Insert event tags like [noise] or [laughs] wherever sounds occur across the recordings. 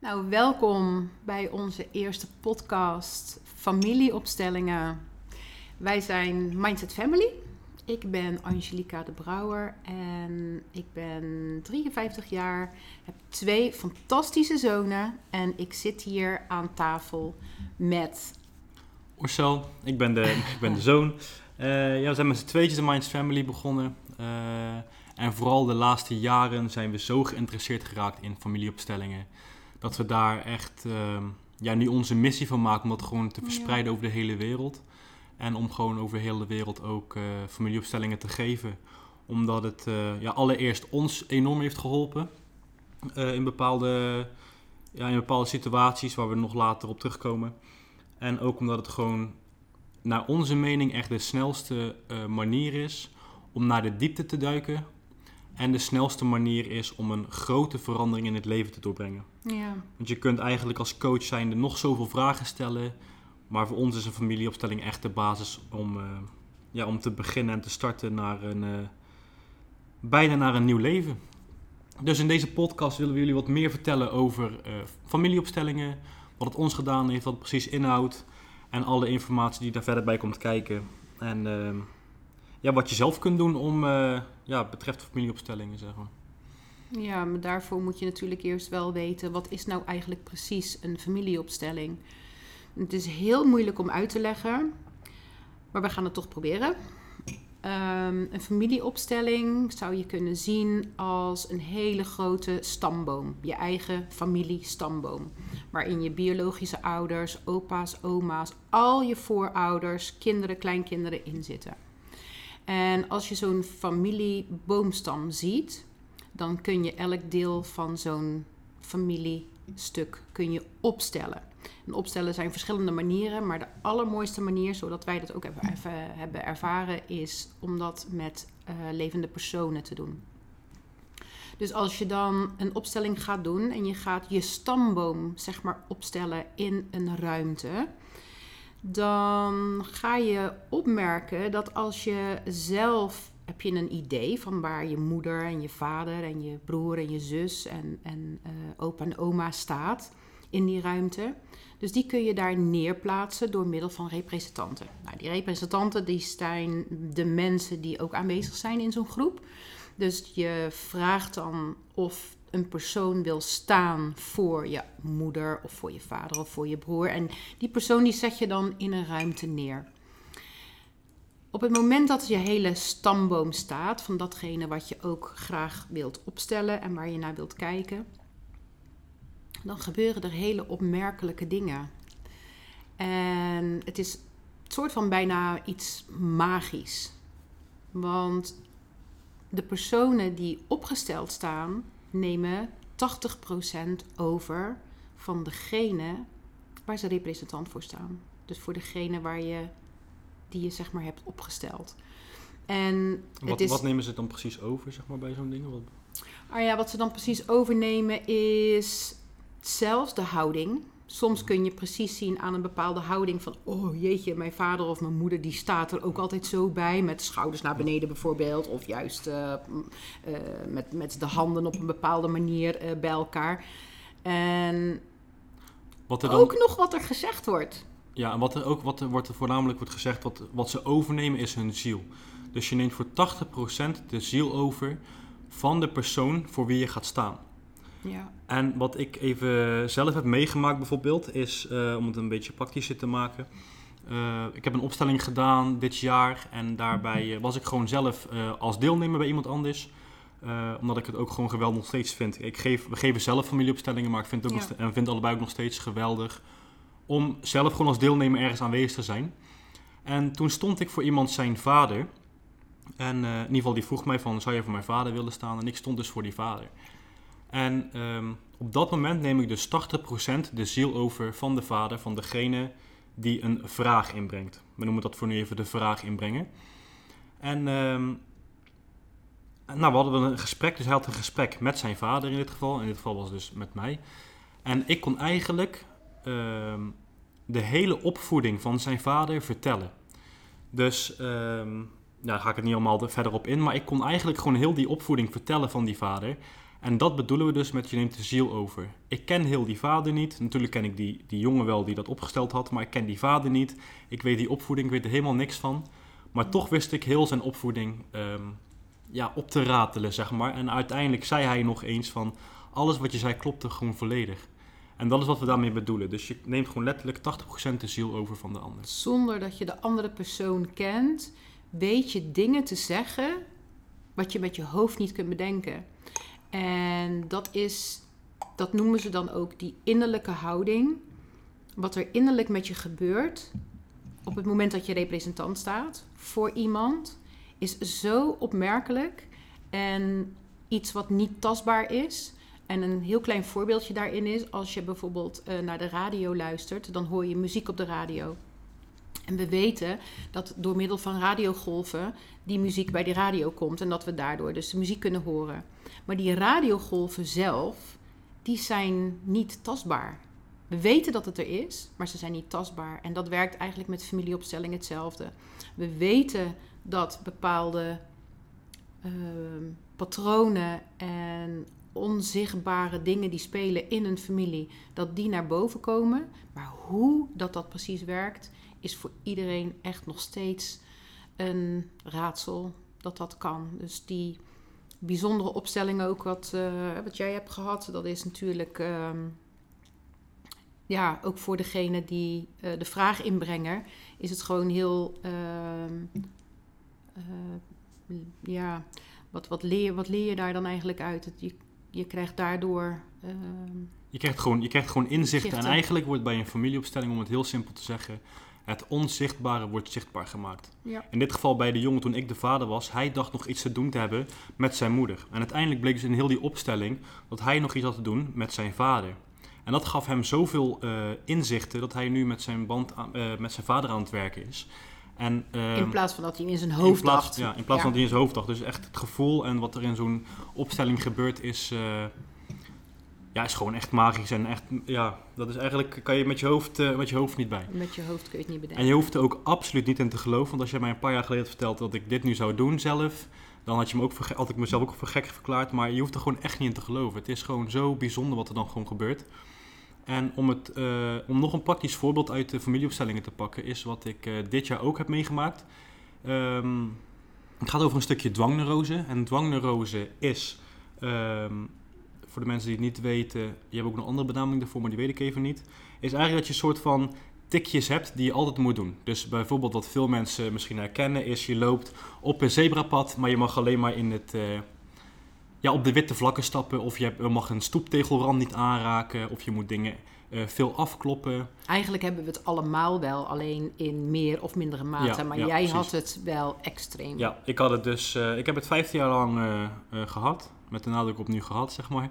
Nou, welkom bij onze eerste podcast Familieopstellingen. Wij zijn Mindset Family. Ik ben Angelica de Brouwer en ik ben 53 jaar, heb twee fantastische zonen en ik zit hier aan tafel met... Orcel, ik ben de, ik ben de zoon. Uh, ja, we zijn met z'n tweetjes de Mindset Family begonnen. Uh, en vooral de laatste jaren zijn we zo geïnteresseerd geraakt in familieopstellingen dat we daar echt uh, ja, nu onze missie van maken om dat gewoon te verspreiden over de hele wereld. En om gewoon over de hele wereld ook uh, familieopstellingen te geven. Omdat het uh, ja, allereerst ons enorm heeft geholpen uh, in, bepaalde, ja, in bepaalde situaties waar we nog later op terugkomen. En ook omdat het gewoon naar onze mening echt de snelste manier is om naar de diepte te duiken en de snelste manier is om een grote verandering in het leven te doorbrengen. Ja. Want je kunt eigenlijk als coach zijnde nog zoveel vragen stellen. Maar voor ons is een familieopstelling echt de basis om, uh, ja, om te beginnen en te starten naar een, uh, bijna naar een nieuw leven. Dus in deze podcast willen we jullie wat meer vertellen over uh, familieopstellingen. Wat het ons gedaan heeft, wat het precies inhoudt. En alle informatie die daar verder bij komt kijken. En ja, wat je zelf kunt doen om, uh, ja, betreft familieopstellingen, zeg maar. Ja, maar daarvoor moet je natuurlijk eerst wel weten, wat is nou eigenlijk precies een familieopstelling? Het is heel moeilijk om uit te leggen, maar we gaan het toch proberen. Um, een familieopstelling zou je kunnen zien als een hele grote stamboom, je eigen familiestamboom, waarin je biologische ouders, opa's, oma's, al je voorouders, kinderen, kleinkinderen in zitten. En als je zo'n familieboomstam ziet, dan kun je elk deel van zo'n familiestuk kun je opstellen. En opstellen zijn verschillende manieren, maar de allermooiste manier, zodat wij dat ook even, even hebben ervaren, is om dat met uh, levende personen te doen. Dus als je dan een opstelling gaat doen en je gaat je stamboom zeg maar opstellen in een ruimte, dan ga je opmerken dat als je zelf heb je een idee van waar je moeder en je vader en je broer en je zus en, en uh, opa en oma staat in die ruimte. Dus die kun je daar neerplaatsen door middel van representanten. Nou, die representanten die zijn de mensen die ook aanwezig zijn in zo'n groep. Dus je vraagt dan of een persoon wil staan voor je moeder of voor je vader of voor je broer. En die persoon die zet je dan in een ruimte neer. Op het moment dat je hele stamboom staat van datgene wat je ook graag wilt opstellen en waar je naar wilt kijken, dan gebeuren er hele opmerkelijke dingen. En het is een soort van bijna iets magisch. Want de personen die opgesteld staan, nemen 80% over van degene waar ze representant voor staan. Dus voor degene waar je, die je zeg maar hebt opgesteld. En wat, wat nemen ze dan precies over zeg maar, bij zo'n ding? Wat... Ah ja, wat ze dan precies overnemen is zelfs de houding soms kun je precies zien aan een bepaalde houding van... oh jeetje, mijn vader of mijn moeder die staat er ook altijd zo bij... met de schouders naar beneden bijvoorbeeld... of juist uh, uh, met, met de handen op een bepaalde manier uh, bij elkaar. En wat er dan... ook nog wat er gezegd wordt. Ja, en wat er ook wat er wordt, voornamelijk wordt gezegd... Wat, wat ze overnemen is hun ziel. Dus je neemt voor 80% de ziel over van de persoon voor wie je gaat staan. Ja. En wat ik even zelf heb meegemaakt bijvoorbeeld, is uh, om het een beetje praktischer te maken. Uh, ik heb een opstelling gedaan dit jaar en daarbij uh, was ik gewoon zelf als deelnemer bij iemand anders. omdat ik het ook gewoon geweldig nog steeds vind. Ik geef, we geven zelf familieopstellingen, maar ik vind, het ook ja. en vind allebei ook nog steeds geweldig om zelf gewoon als deelnemer ergens aanwezig te zijn. En toen stond ik voor iemand zijn vader. En in ieder geval die vroeg mij van, zou je voor mijn vader willen staan? En ik stond dus voor die vader. En um, op dat moment neem ik dus 80% de ziel over van de vader, van degene die een vraag inbrengt. We noemen dat voor nu even de vraag inbrengen. En um, nou, we hadden een gesprek, dus hij had een gesprek met zijn vader in dit geval. In dit geval was het dus met mij. En ik kon eigenlijk um, de hele opvoeding van zijn vader vertellen. Dus um, daar ga ik het niet allemaal verder op in. Maar ik kon eigenlijk gewoon heel die opvoeding vertellen van die vader. En dat bedoelen we dus met je neemt de ziel over. Ik ken heel die vader niet. Natuurlijk ken ik die, die jongen wel die dat opgesteld had, maar ik ken die vader niet. Ik weet die opvoeding, ik weet er helemaal niks van. Maar toch wist ik heel zijn opvoeding ehm, ja, op te ratelen, zeg maar. En uiteindelijk zei hij nog eens van, alles wat je zei klopte gewoon volledig. En dat is wat we daarmee bedoelen. Dus je neemt gewoon letterlijk 80% de ziel over van de ander. Zonder dat je de andere persoon kent, weet je dingen te zeggen wat je met je hoofd niet kunt bedenken. En dat is, dat noemen ze dan ook die innerlijke houding. Wat er innerlijk met je gebeurt op het moment dat je representant staat voor iemand, is zo opmerkelijk en iets wat niet tastbaar is. En een heel klein voorbeeldje daarin is, als je bijvoorbeeld uh, naar de radio luistert, dan hoor je muziek op de radio. En we weten dat door middel van radiogolven die muziek bij die radio komt en dat we daardoor dus de muziek kunnen horen. Maar die radiogolven zelf, die zijn niet tastbaar. We weten dat het er is, maar ze zijn niet tastbaar. En dat werkt eigenlijk met familieopstelling hetzelfde. We weten dat bepaalde uh, patronen en onzichtbare dingen die spelen in een familie, dat die naar boven komen. Maar hoe dat dat precies werkt, is voor iedereen echt nog steeds een raadsel dat dat kan. Dus die bijzondere opstelling ook wat, uh, wat jij hebt gehad, dat is natuurlijk uh, ja, ook voor degene die uh, de vraag inbrengen, is het gewoon heel ehm, eh, ja, wat, wat, leer, wat leer je daar dan eigenlijk uit? Je, je krijgt daardoor. Ehm, je, krijgt gewoon, je krijgt gewoon inzichten. En eigenlijk wordt bij een familieopstelling, om het heel simpel te zeggen, het onzichtbare wordt zichtbaar gemaakt. Ja. In dit geval bij de jongen toen ik de vader was, hij dacht nog iets te doen te hebben met zijn moeder. En uiteindelijk bleek dus in heel die opstelling dat hij nog iets had te doen met zijn vader. En dat gaf hem zoveel uh, inzichten dat hij nu met zijn, band aan, uh, met zijn vader aan het werken is. En, uh, in plaats van dat hij in zijn hoofd in plaats, dacht. Ja, in plaats ja. van dat hij in zijn hoofd dacht. Dus echt het gevoel en wat er in zo'n opstelling gebeurt is, uh, ja, is gewoon echt magisch. En echt, ja, dat is eigenlijk, kan je met je hoofd, uh, met je hoofd niet bij. Met je hoofd kun je het niet bedenken. En je hoeft er ook absoluut niet in te geloven. Want als je mij een paar jaar geleden had verteld dat ik dit nu zou doen zelf, dan had, je me ook voor, had ik mezelf ook voor gek verklaard. Maar je hoeft er gewoon echt niet in te geloven. Het is gewoon zo bijzonder wat er dan gewoon gebeurt. En om, het, uh, om nog een praktisch voorbeeld uit de familieopstellingen te pakken, is wat ik uh, dit jaar ook heb meegemaakt. Um, het gaat over een stukje dwangneurose. En dwangneurose is, um, voor de mensen die het niet weten, je hebt ook een andere benaming daarvoor, maar die weet ik even niet. Is eigenlijk dat je een soort van tikjes hebt die je altijd moet doen. Dus bijvoorbeeld wat veel mensen misschien herkennen is, je loopt op een zebrapad, maar je mag alleen maar in het... Uh, ja, op de witte vlakken stappen. Of je mag een stoeptegelrand niet aanraken. Of je moet dingen uh, veel afkloppen. Eigenlijk hebben we het allemaal wel, alleen in meer of mindere mate. Ja, maar ja, jij precies. had het wel extreem. Ja, ik had het dus. Uh, ik heb het 15 jaar lang gehad. Met de nadruk op nu gehad, zeg maar.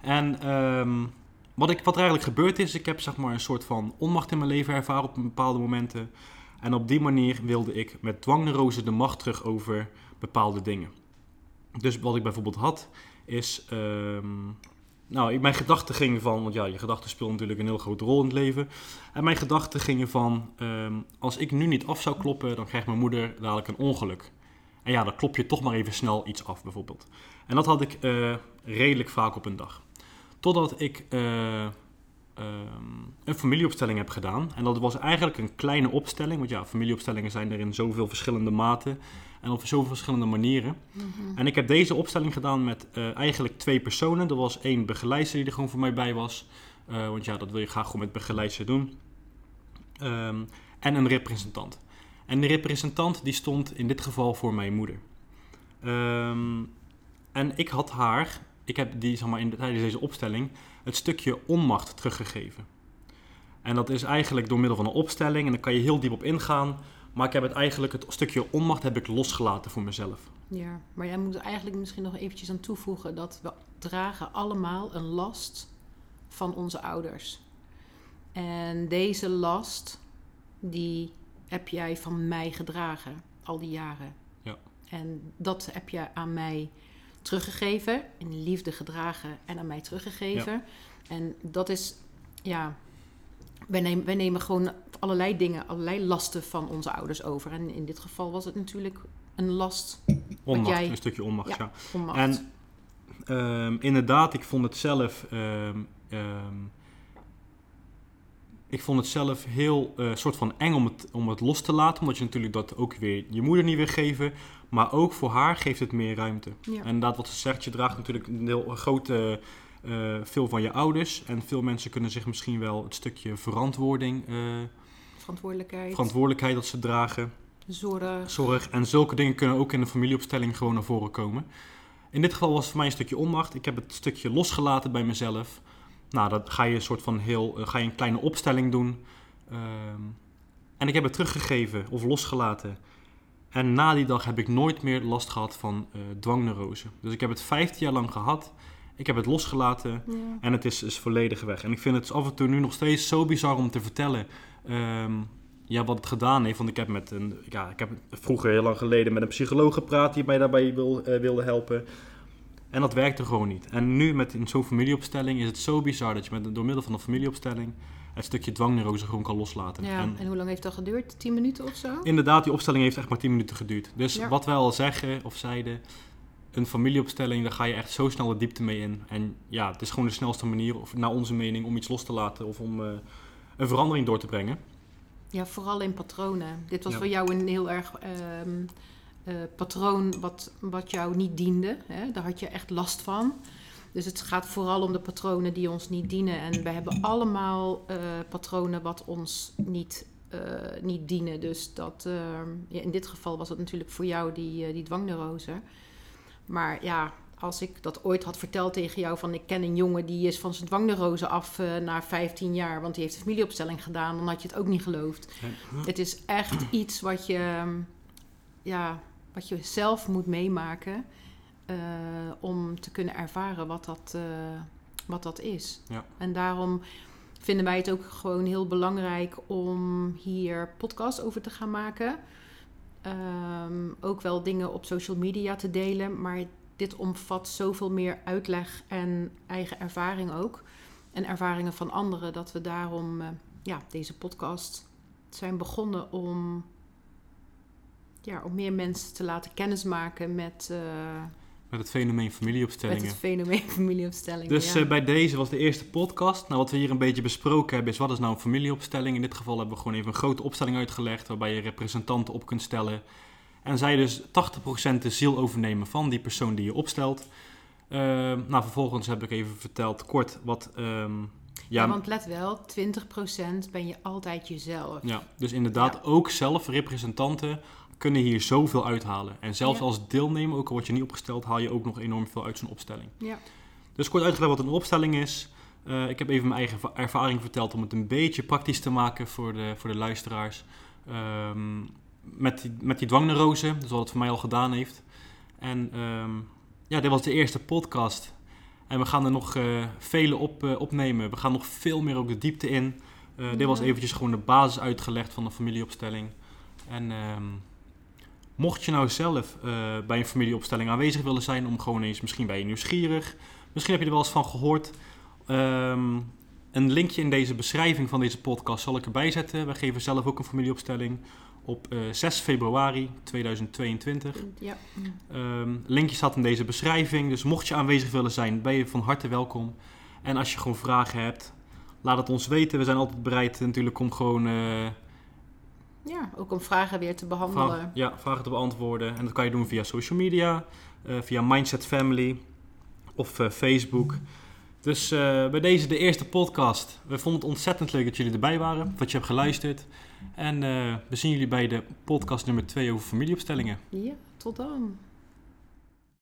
En um, wat, ik, wat er eigenlijk gebeurd is, ik heb zeg maar een soort van onmacht in mijn leven ervaren op bepaalde momenten. En op die manier wilde ik met dwangneurose de macht terug over bepaalde dingen. Dus wat ik bijvoorbeeld had, is. Um, nou, mijn gedachten gingen van. Want ja, je gedachten spelen natuurlijk een heel grote rol in het leven. En mijn gedachten gingen van. Um, als ik nu niet af zou kloppen, dan krijgt mijn moeder dadelijk een ongeluk. En ja, dan klop je toch maar even snel iets af, bijvoorbeeld. En dat had ik uh, redelijk vaak op een dag. Totdat ik. Uh, Um, een familieopstelling heb gedaan. En dat was eigenlijk een kleine opstelling. Want ja, familieopstellingen zijn er in zoveel verschillende maten en op zoveel verschillende manieren. Mm-hmm. En ik heb deze opstelling gedaan met uh, eigenlijk twee personen. Er was één begeleider die er gewoon voor mij bij was. Uh, want ja, dat wil je graag gewoon met begeleider doen. Um, en een representant. En de representant die stond in dit geval voor mijn moeder. Um, en ik had haar, ik heb die zeg maar, in, tijdens deze opstelling het stukje onmacht teruggegeven. En dat is eigenlijk door middel van een opstelling en daar kan je heel diep op ingaan. Maar ik heb het eigenlijk, het stukje onmacht heb ik losgelaten voor mezelf. Ja, maar jij moet eigenlijk misschien nog eventjes aan toevoegen dat we dragen allemaal een last van onze ouders. En deze last, die heb jij van mij gedragen, al die jaren. Ja. En dat heb je aan mij teruggegeven, in liefde gedragen en aan mij teruggegeven. Ja. En dat is, ja, wij nemen, wij nemen gewoon allerlei dingen, allerlei lasten van onze ouders over. En in dit geval was het natuurlijk een last. Onmacht, jij... een stukje onmacht, ja. ja. Onmacht. En Ehm, inderdaad, ik vond het zelf. ehm, ehm, ik vond het zelf heel eh, soort van eng om het, om het los te laten. Omdat je natuurlijk dat ook weer je moeder niet wil geven. Maar ook voor haar geeft het meer ruimte. Ja. En inderdaad, wat ze zegt, je draagt natuurlijk een heel grote. eh, veel van je ouders. En veel mensen kunnen zich misschien wel het stukje verantwoording, eh, Verantwoordelijkheid, verantwoordelijkheid dat ze dragen zorg. zorg. En zulke dingen kunnen ook in de familieopstelling gewoon naar voren komen. In dit geval was het voor mij een stukje onmacht. Ik heb het stukje losgelaten bij mezelf. Nou, dat ga je een soort van heel, eh, ga je een kleine opstelling doen. Ehm, en ik heb het teruggegeven of losgelaten. En na die dag heb ik nooit meer last gehad van eh dwangneurose. Dus ik heb het 15 jaar lang gehad. Ik heb het losgelaten. Ja. En het is, is volledig weg. En ik vind het af en toe nu nog steeds zo bizar om te vertellen. ehm, ja, wat het gedaan heeft. Want ik heb met een. Ja, ik heb vroeger heel lang geleden met een psycholoog gepraat die mij daarbij wil, eh, wilde helpen. En dat werkte gewoon niet. En nu met zo'n familieopstelling is het zo bizar dat je met, door middel van een familieopstelling het stukje dwangneurose gewoon kan loslaten. Ja, En en hoe lang heeft dat geduurd? 10 minuten of zo? inderdaad, die opstelling heeft echt maar 10 minuten geduurd. Dus Ja. wat wij al zeggen of zeiden, een familieopstelling, daar ga je echt zo snel de diepte mee in. En ja, het is gewoon de snelste manier, of naar onze mening, om iets los te laten of om eh, een verandering door te brengen. Ja, vooral in patronen. Dit was Ja. voor jou een heel erg ehm, eh, patroon wat, wat jou niet diende. Hè? Daar had je echt last van. Dus het gaat vooral om de patronen die ons niet dienen. En we hebben allemaal eh, patronen wat ons niet, eh, niet dienen. Dus dat, ja, in dit geval was het natuurlijk voor jou die, die dwangneurose. Maar ja, als ik dat ooit had verteld tegen jou van ik ken een jongen die is van zijn dwangneurose af eh, na 15 jaar, want die heeft een familieopstelling gedaan, dan had je het ook niet geloofd. Het is echt iets wat je, ja, wat je zelf moet meemaken eh, om te kunnen ervaren wat dat, eh, wat dat is. Ja. En daarom vinden wij het ook gewoon heel belangrijk om hier podcasts over te gaan maken. Ehm, ook wel dingen op social media te delen, maar dit omvat zoveel meer uitleg en eigen ervaring ook. En ervaringen van anderen, dat we daarom eh, ja, deze podcast zijn begonnen om, ja, om meer mensen te laten kennismaken met, eh, Met het fenomeen met familieopstellingen. het fenomeen [laughs] familieopstellingen. Dus ja. eh, bij deze was de eerste podcast. Nou, wat we hier een beetje besproken hebben is wat is nou een familieopstelling. In dit geval hebben we gewoon even een grote opstelling uitgelegd waarbij je representanten op kunt stellen. En zij dus 80% de ziel overnemen van die persoon die je opstelt. Eh, nou, vervolgens heb ik even verteld kort wat... ehm, ja, ja, want let wel, 20% ben je altijd jezelf. ja, dus inderdaad Ja. ook zelf representanten kunnen hier zoveel uithalen. En zelfs Ja. als deelnemer, ook al word je niet opgesteld, haal je ook nog enorm veel uit zo'n opstelling. Ja. Dus kort uitgelegd wat een opstelling is. Eh, ik heb even mijn eigen va- ervaring verteld om het een beetje praktisch te maken voor de, voor de luisteraars. Ehm, met, die, met die dwangneurose, dus wat het voor mij al gedaan heeft. En ehm, ja, dit was de eerste podcast. En we gaan er nog eh, vele op, eh, opnemen. We gaan nog veel meer ook de diepte in. Dit was eventjes gewoon de basis uitgelegd van de familieopstelling. En ehm, mocht je nou zelf eh, bij een familieopstelling aanwezig willen zijn, om gewoon eens, misschien ben je nieuwsgierig, misschien heb je er wel eens van gehoord. Ehm, een linkje in deze beschrijving van deze podcast zal ik erbij zetten. Wij geven zelf ook een familieopstelling op eh, 6 februari 2022. Ja. Ehm, linkje staat in deze beschrijving. Dus mocht je aanwezig willen zijn, ben je van harte welkom. En als je gewoon vragen hebt, laat het ons weten. We zijn altijd bereid natuurlijk om gewoon eh, ja, ook om vragen weer te behandelen. ja, vragen te beantwoorden. En dat kan je doen via social media, eh, via Mindset Family of eh, Facebook. Dus eh, bij deze de eerste podcast. We vonden het ontzettend leuk dat jullie erbij waren, dat je hebt geluisterd. En we zien jullie bij de podcast nummer 2 over familieopstellingen. Ja, tot dan.